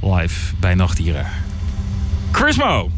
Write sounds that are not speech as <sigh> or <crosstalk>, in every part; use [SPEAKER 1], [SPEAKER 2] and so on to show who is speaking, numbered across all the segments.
[SPEAKER 1] live bij Nachtdieren. Chrismo!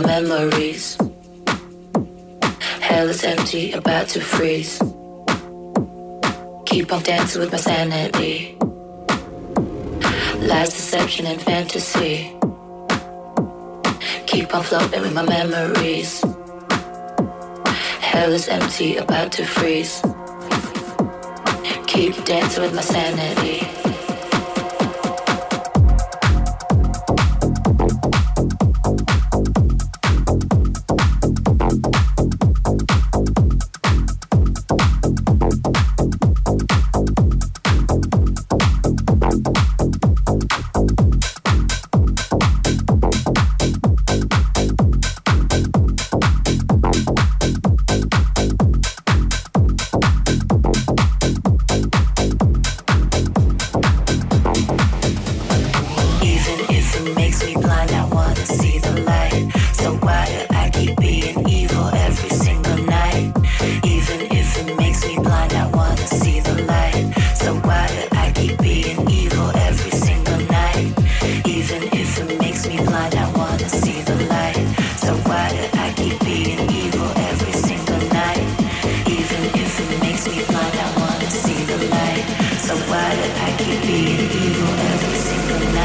[SPEAKER 2] My memories. Hell is empty, about to freeze. Keep on dancing with my sanity. Lies, deception, and fantasy. Keep on floating with my memories. Hell is empty, about to freeze. Keep dancing with my sanity.
[SPEAKER 3] world I keep be the
[SPEAKER 4] evil every single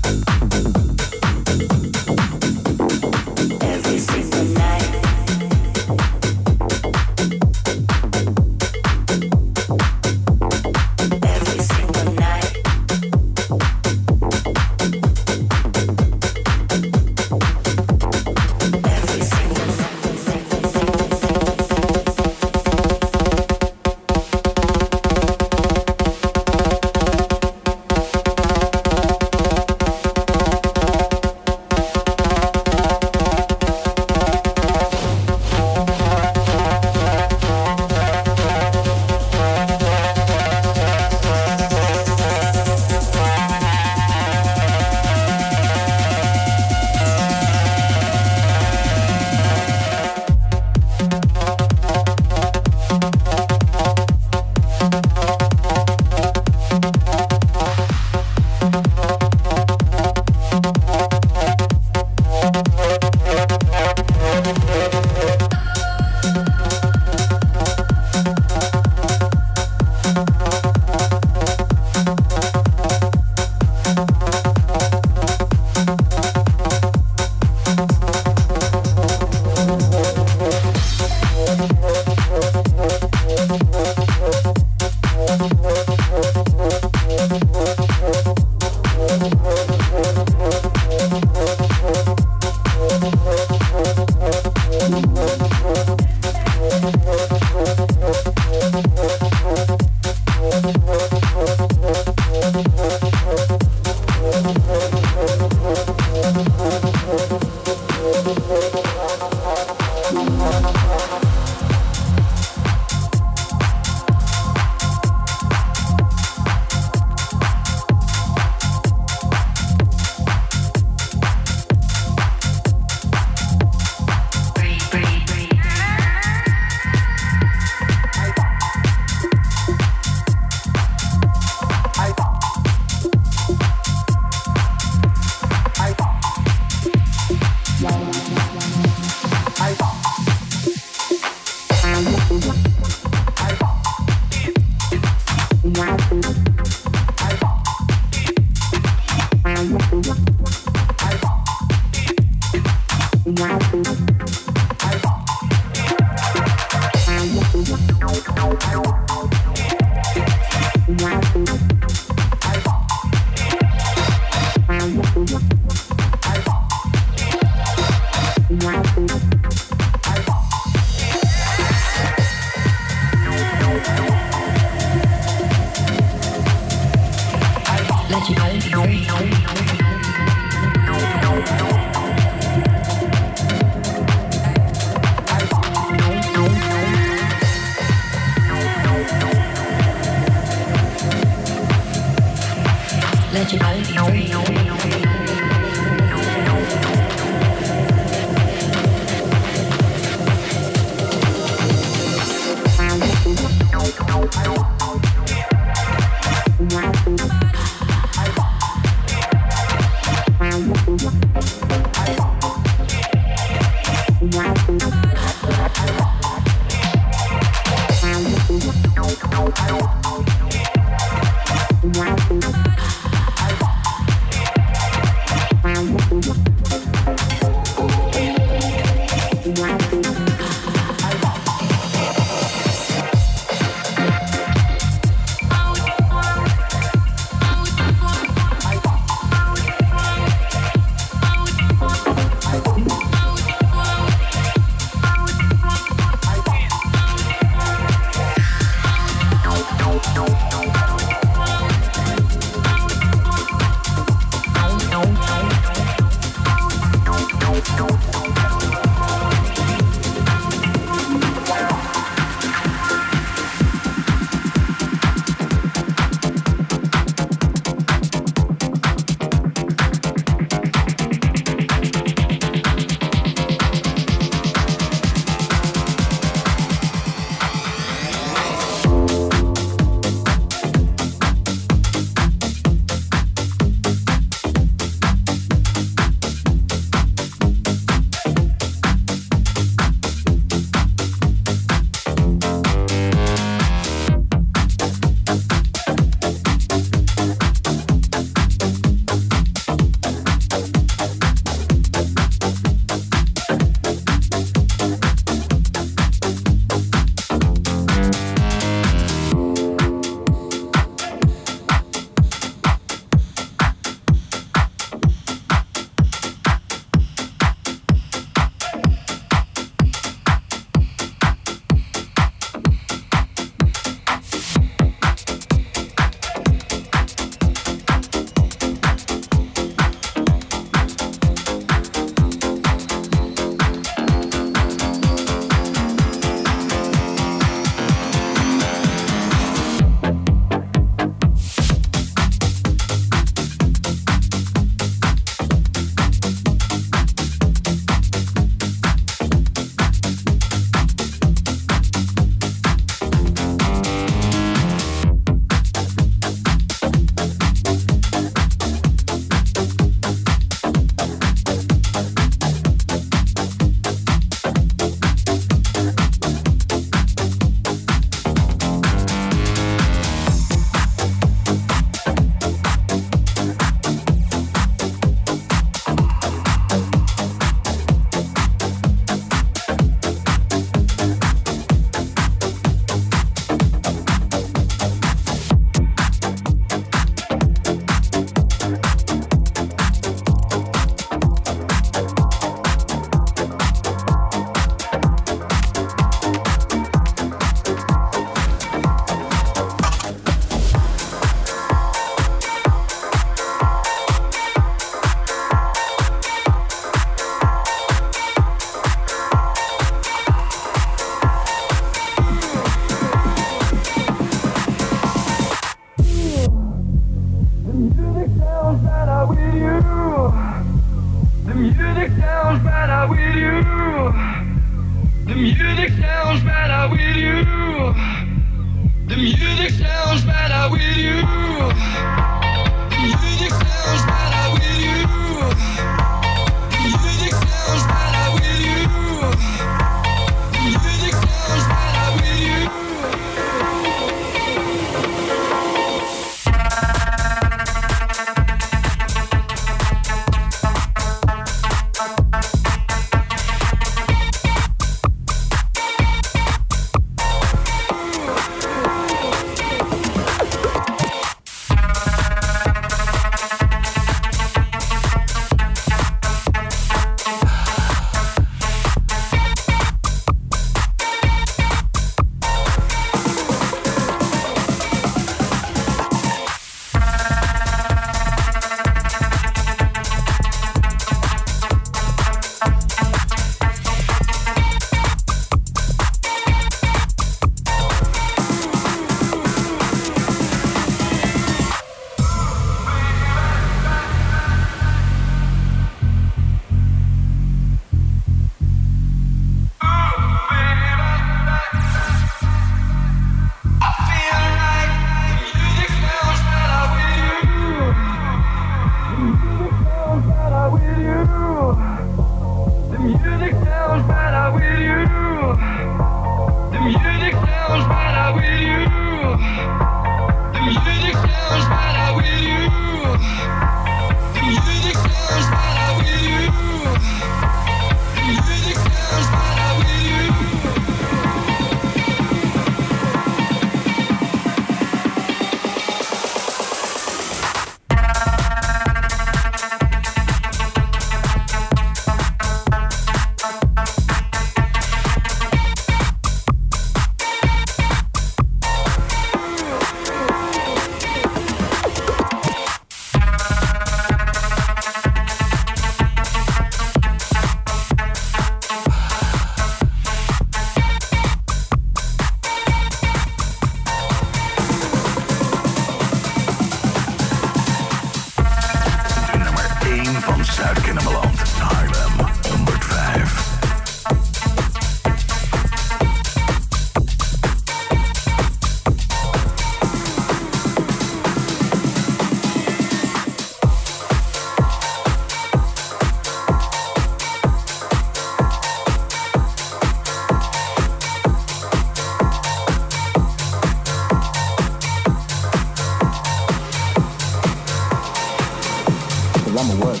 [SPEAKER 4] I'ma work.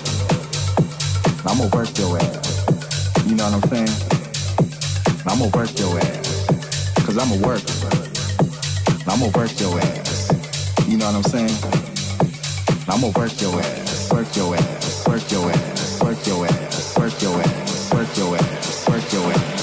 [SPEAKER 4] I'm gonna work your ass. You know what I'm saying? I'm gonna work your ass. Cause I'ma work. I'm gonna work your ass. You know what I'm saying? I'm
[SPEAKER 5] gonna. Work your ass. Work your ass. Work your ass. Work your ass. Work your ass. Work your ass. Work your ass.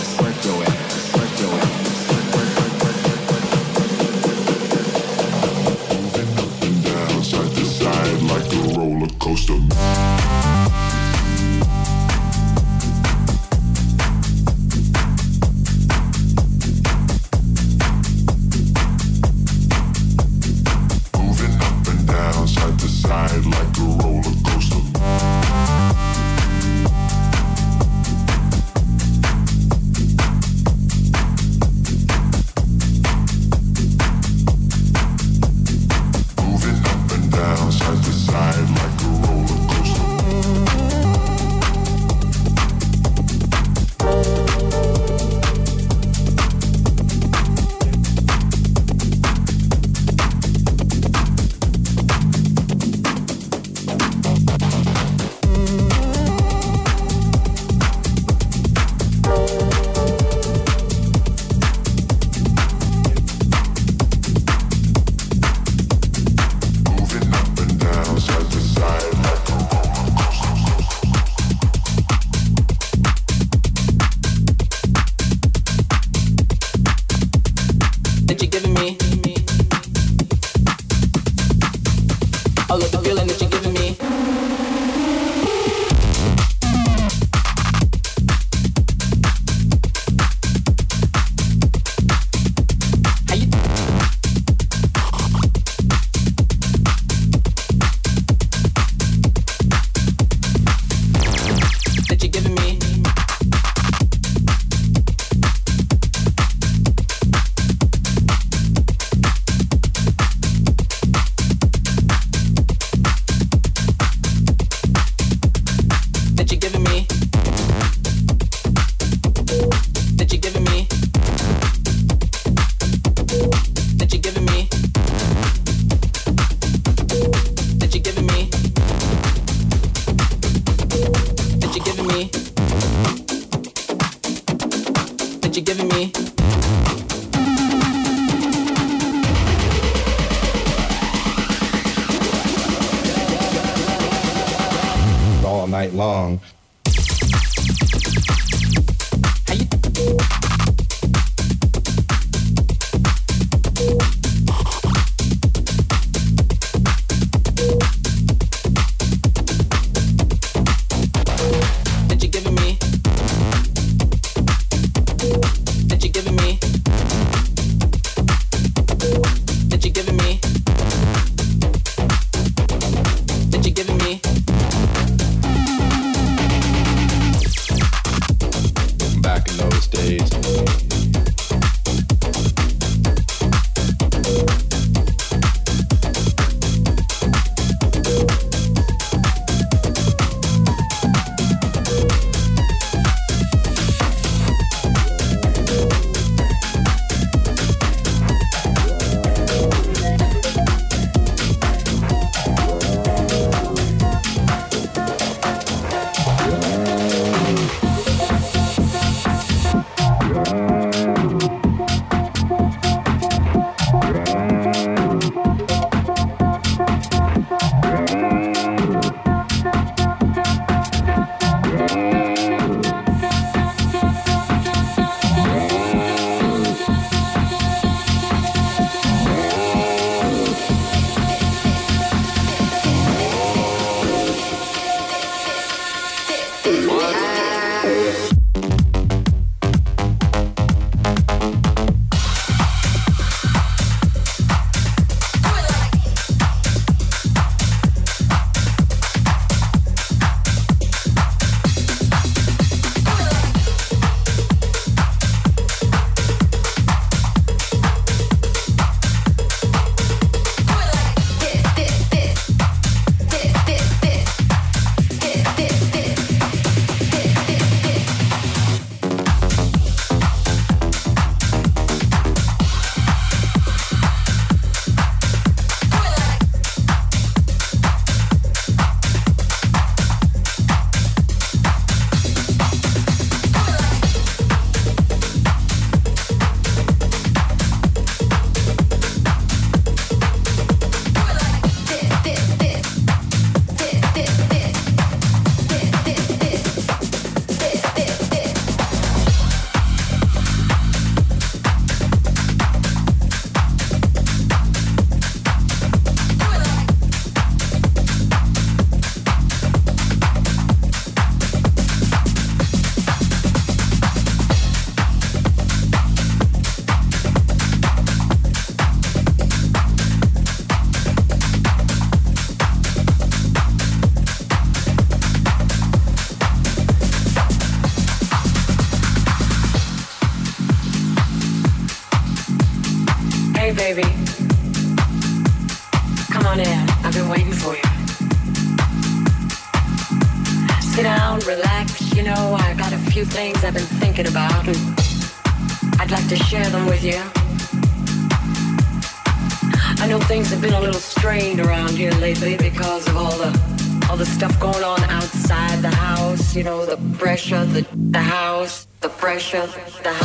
[SPEAKER 5] pressure, the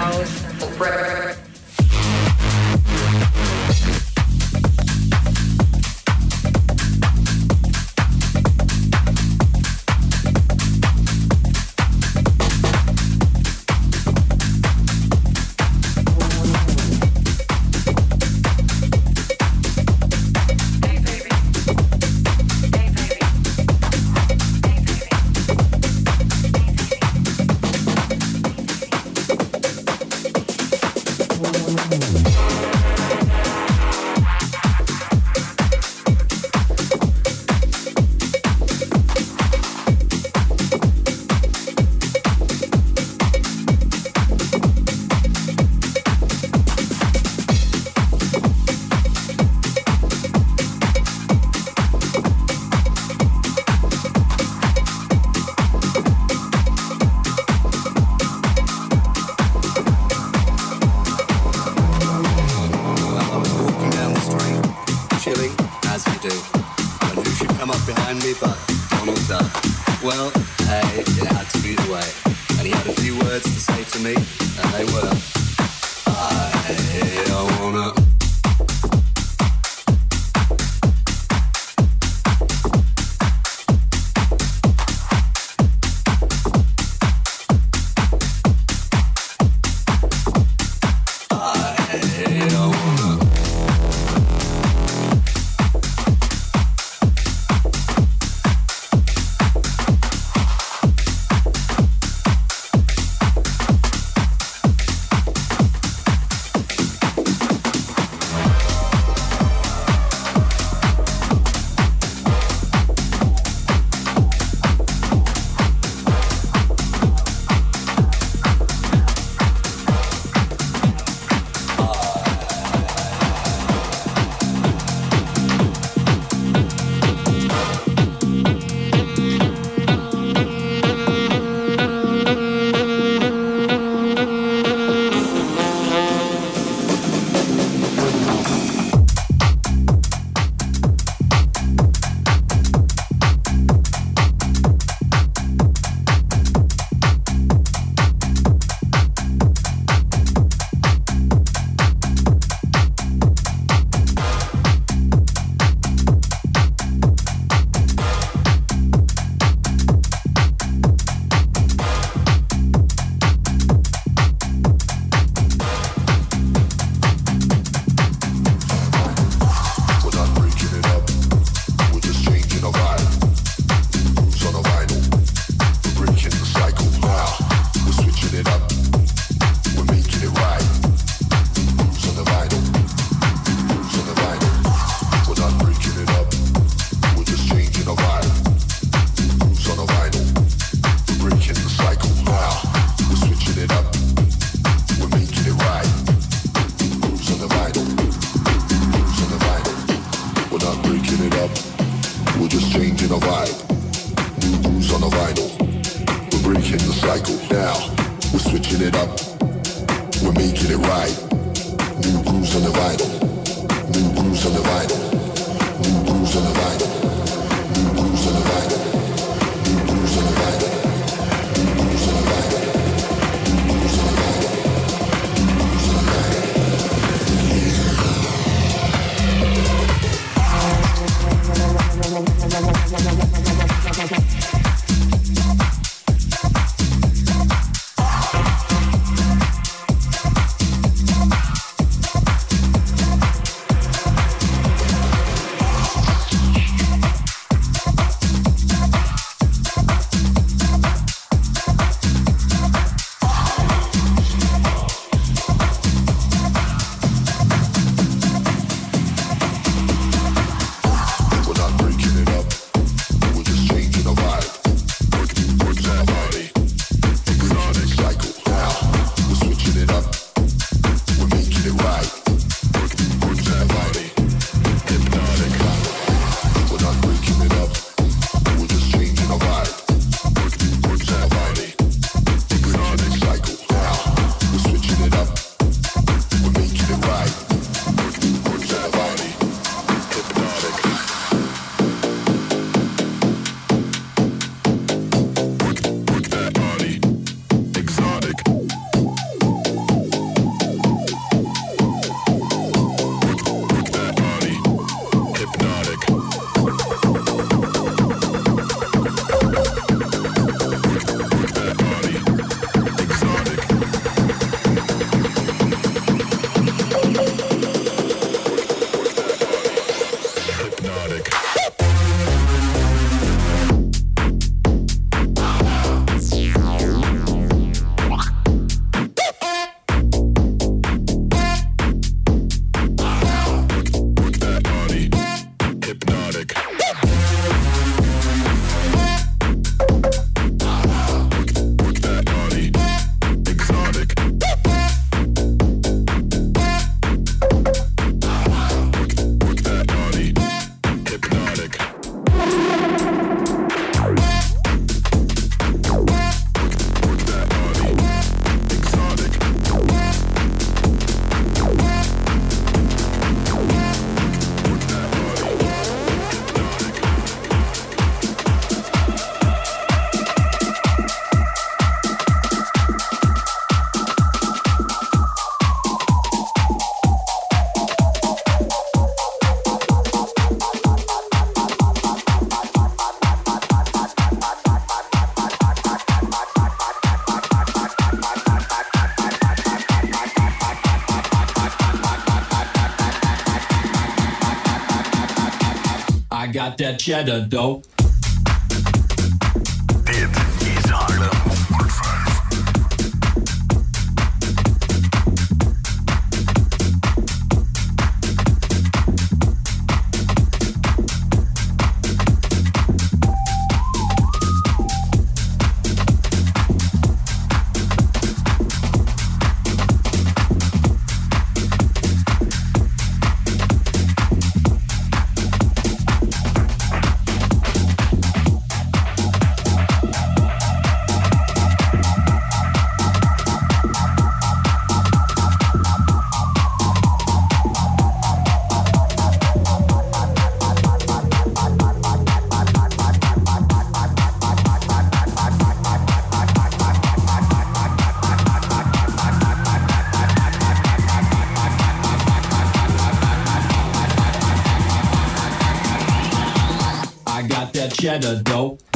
[SPEAKER 5] house. Jetta, though.
[SPEAKER 4] A dope.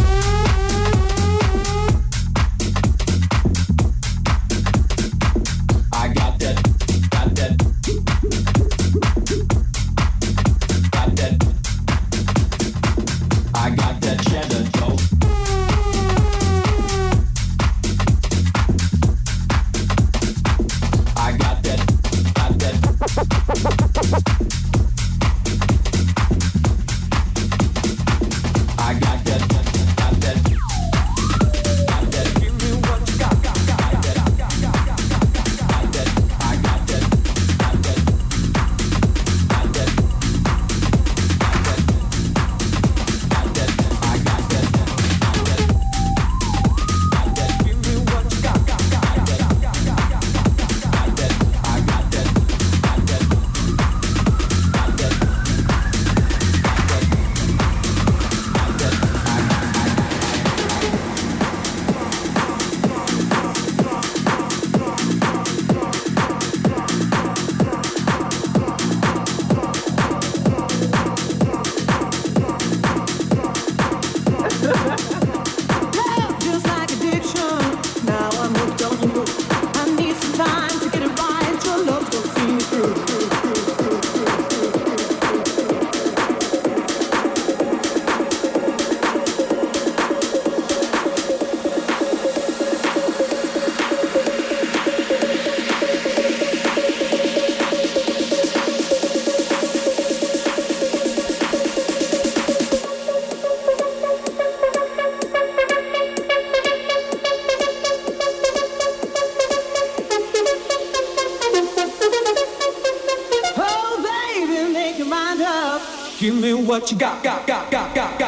[SPEAKER 4] what you got, got, got, got, got. got.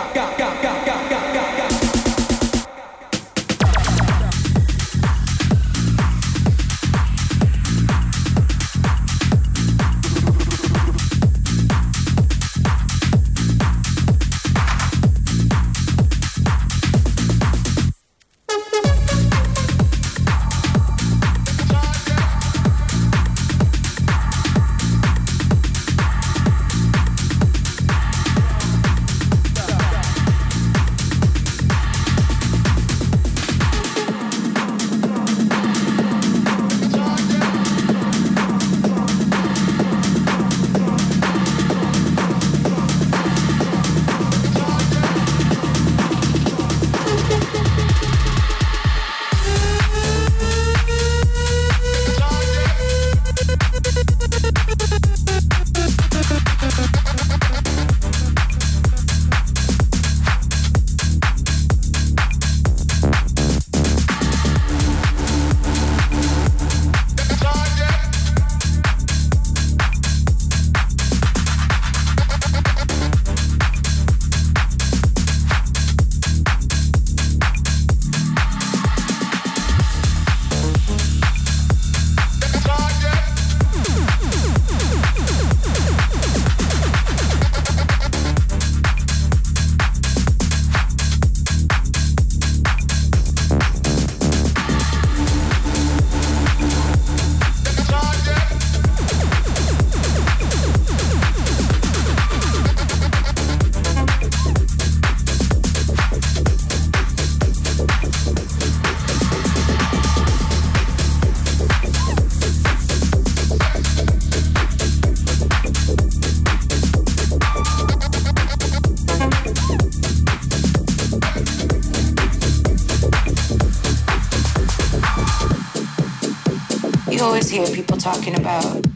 [SPEAKER 2] talking about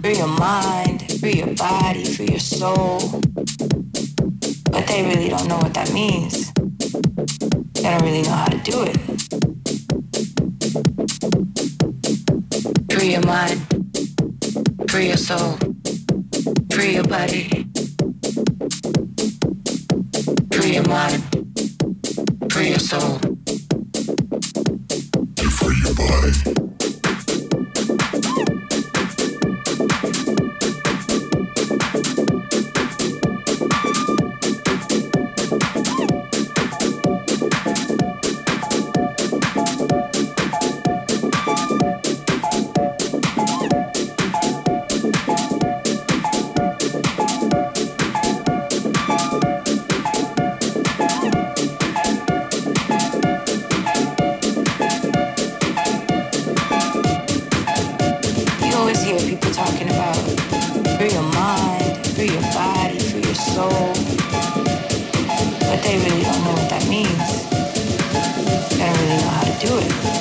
[SPEAKER 2] free your mind, free your body, free your soul. But they really don't know what that means. They don't really know how to do it. Free your mind, free your soul, free your body. they really don't know what that means. They don't really know how to do it.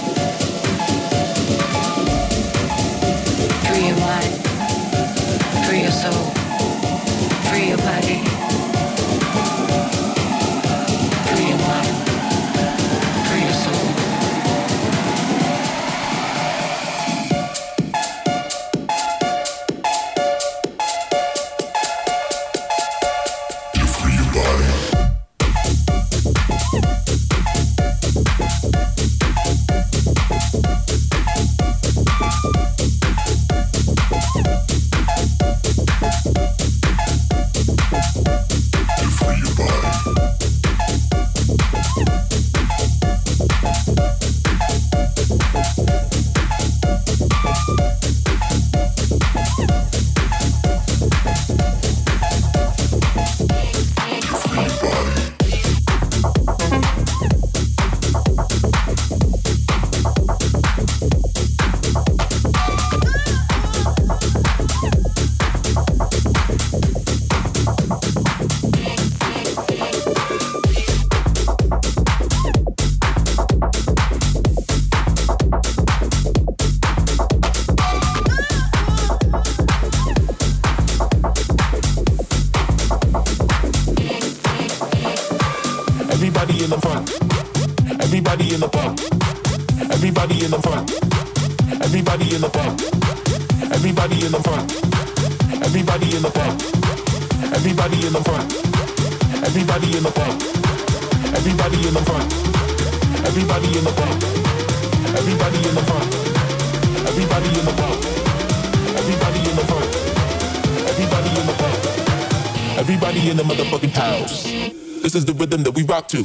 [SPEAKER 6] in the motherfucking house. This is the rhythm that we rock to.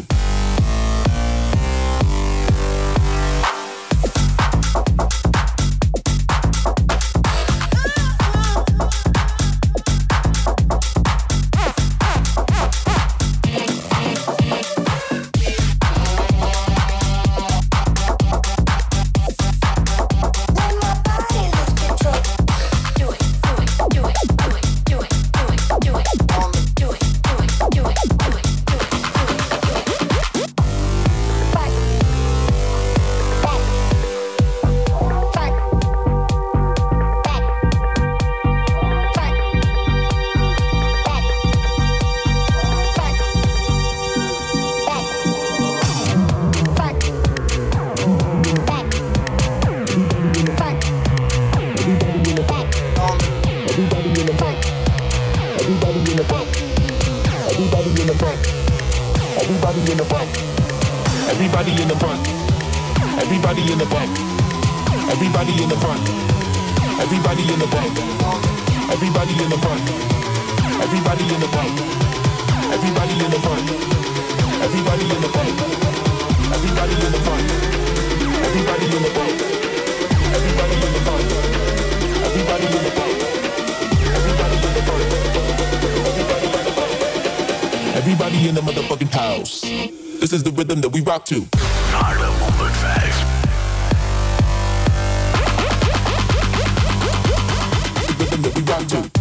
[SPEAKER 7] you got to.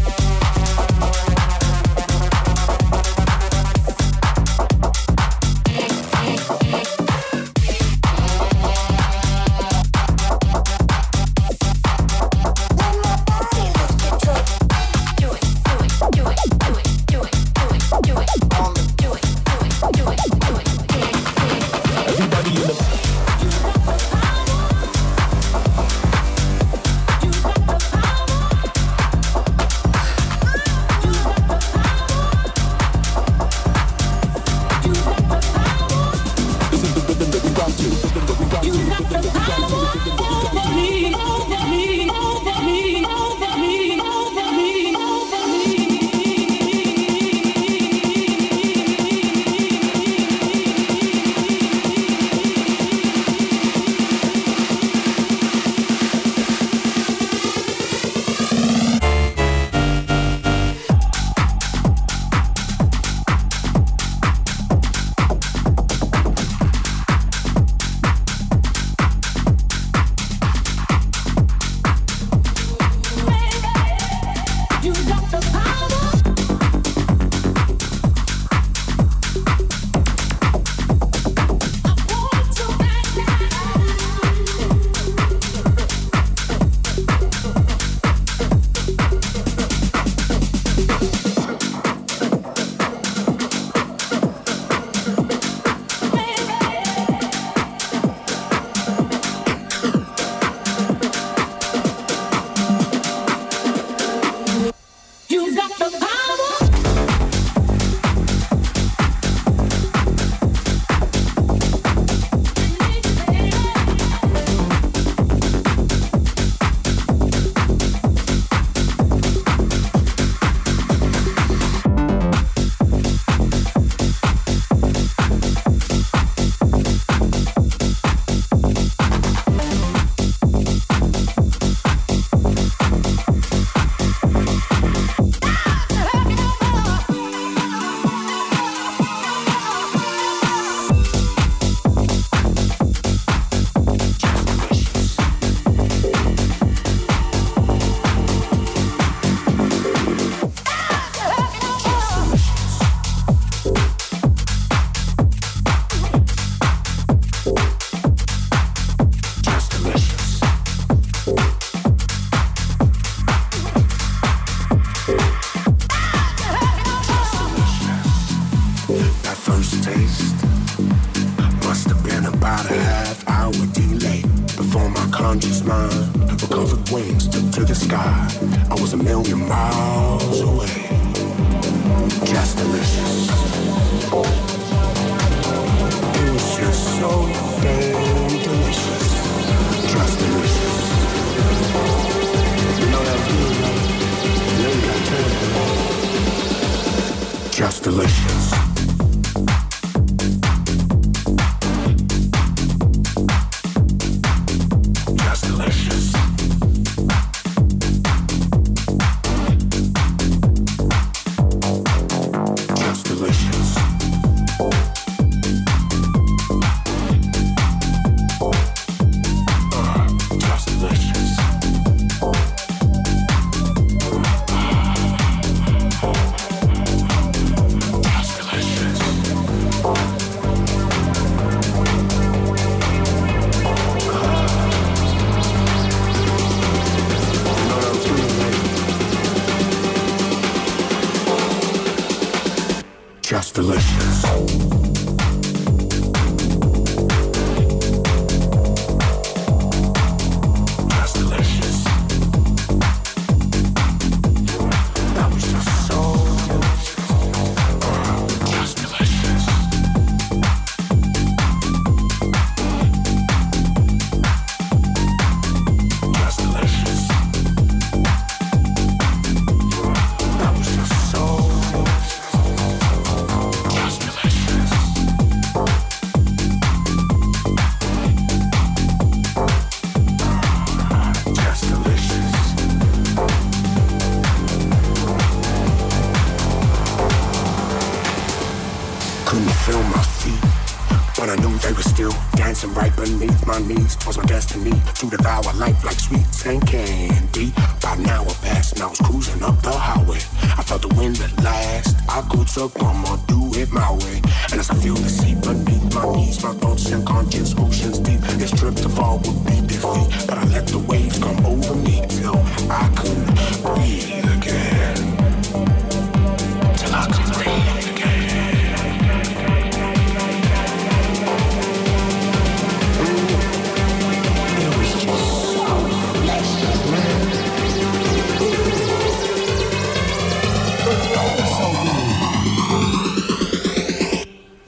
[SPEAKER 7] Was my destiny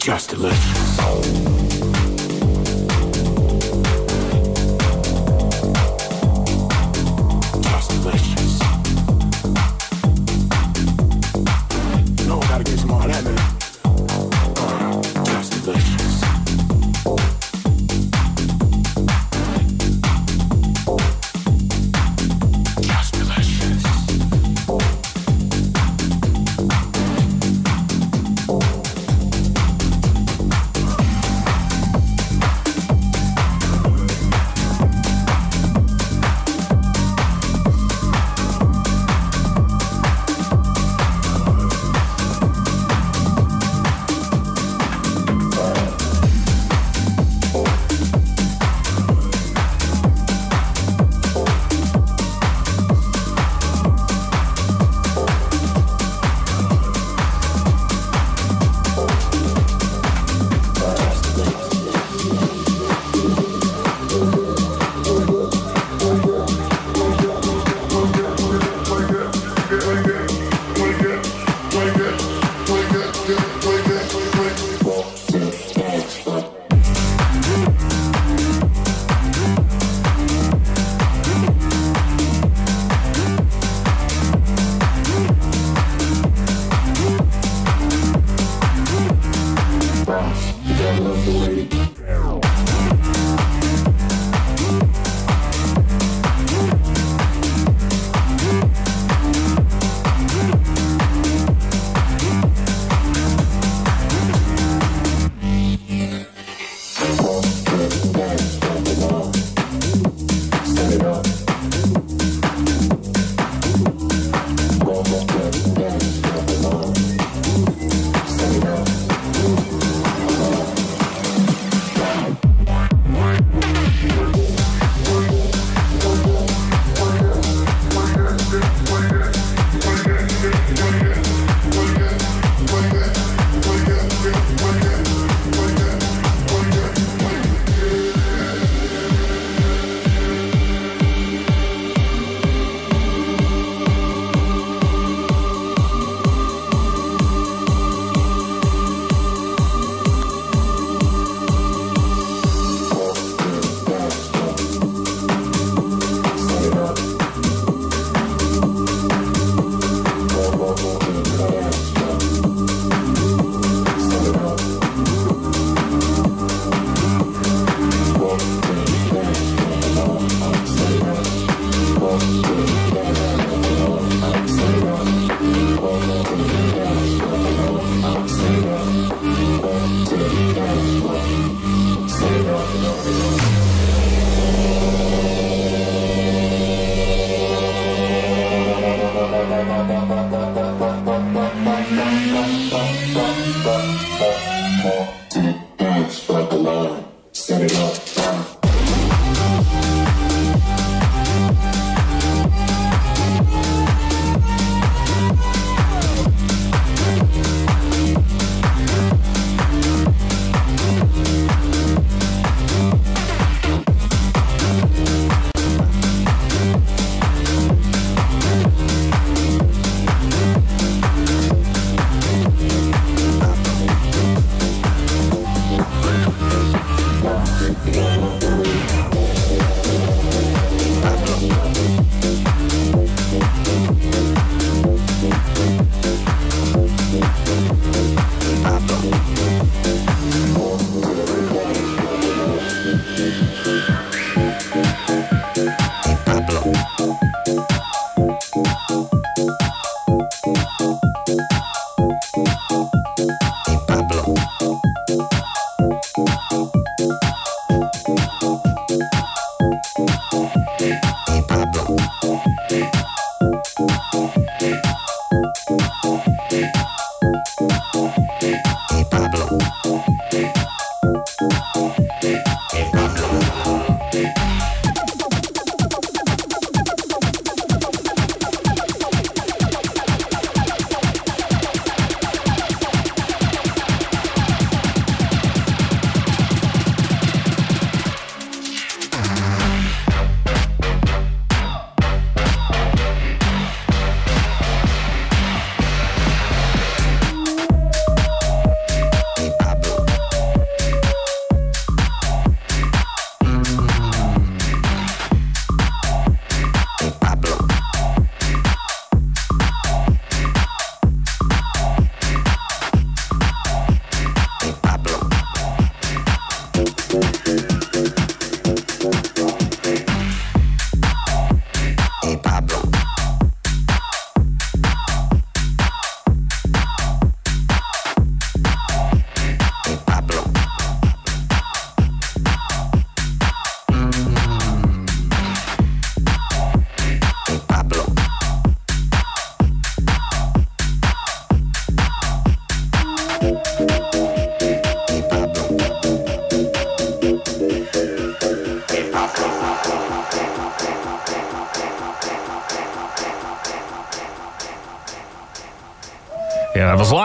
[SPEAKER 7] Just delicious.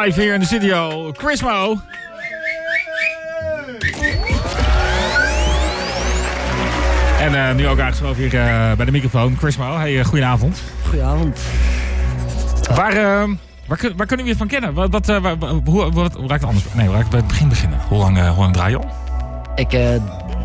[SPEAKER 8] Live hier in de studio. Chrismo. En eh, nu ook aangeschoven hier eh, bij de microfoon. Chrismo, hey, uh, goedenavond.
[SPEAKER 9] Goedenavond.
[SPEAKER 8] Waar, waar, kun- waar kunnen we je van kennen? Wat, wat, waar- hoe, wat, hoe raakt het anders? Nee, raakt het bij het begin beginnen? Hoe lang, hoe lang draai je al?
[SPEAKER 9] Ik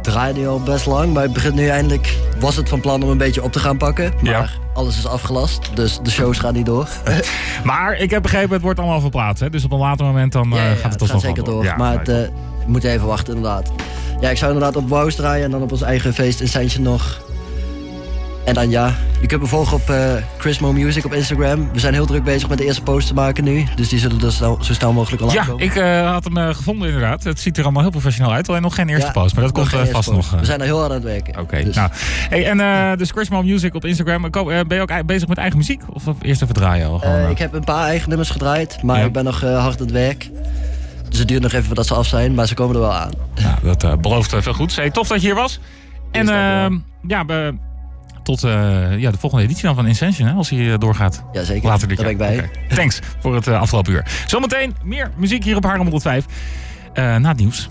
[SPEAKER 9] draaide al best lang, maar ik begin nu eindelijk... was het van plan om een beetje op te gaan pakken. Maar
[SPEAKER 8] Ja.
[SPEAKER 9] Alles is afgelast, dus de shows gaan niet door. <laughs>
[SPEAKER 8] Maar ik heb begrepen, het wordt allemaal verplaatst. Hè? Dus op een later moment dan, eh,
[SPEAKER 9] ja, ja,
[SPEAKER 8] gaat het,
[SPEAKER 9] het
[SPEAKER 8] alsnog
[SPEAKER 9] gaat zeker door. Maar het eh, moet even wachten inderdaad. Ja, ik zou inderdaad op Wows draaien en dan op ons eigen feest Ascension nog. En dan ja, je kunt me volgen op eh Chrismo Music op Instagram. We zijn heel druk bezig met de eerste post te maken nu. Dus die zullen snel, zo snel mogelijk online
[SPEAKER 8] Ja,
[SPEAKER 9] komen.
[SPEAKER 8] ik eh, had hem eh, gevonden inderdaad. Het ziet er allemaal heel professioneel uit. Alleen nog geen eerste
[SPEAKER 9] Ja,
[SPEAKER 8] post, maar dat komt vast
[SPEAKER 9] post.
[SPEAKER 8] nog.
[SPEAKER 9] We zijn er heel hard aan het werken.
[SPEAKER 8] Oké,
[SPEAKER 9] Dus-
[SPEAKER 8] nou. Hey, en dus Chrismo Music op Instagram. Ben je ook bezig met eigen muziek? Of eerst even draaien al? Gewoon,
[SPEAKER 9] ik heb een paar eigen nummers gedraaid, maar
[SPEAKER 8] Ja.
[SPEAKER 9] ik ben nog hard aan het werk. Dus het duurt nog even voordat ze af zijn, maar ze komen er wel aan.
[SPEAKER 8] nou, dat belooft veel goeds. Hey, tof dat je hier was. En ehm, ja, be- tot eh, ja, de volgende editie dan van Incension, hè, als hij eh, doorgaat.
[SPEAKER 9] Ja, zeker.
[SPEAKER 8] Later dit
[SPEAKER 9] Daar
[SPEAKER 8] jaar.
[SPEAKER 9] ben ik bij.
[SPEAKER 8] Thanks voor het eh, afgelopen uur. Zometeen meer muziek hier op Haarlem 105. Eh, na het nieuws.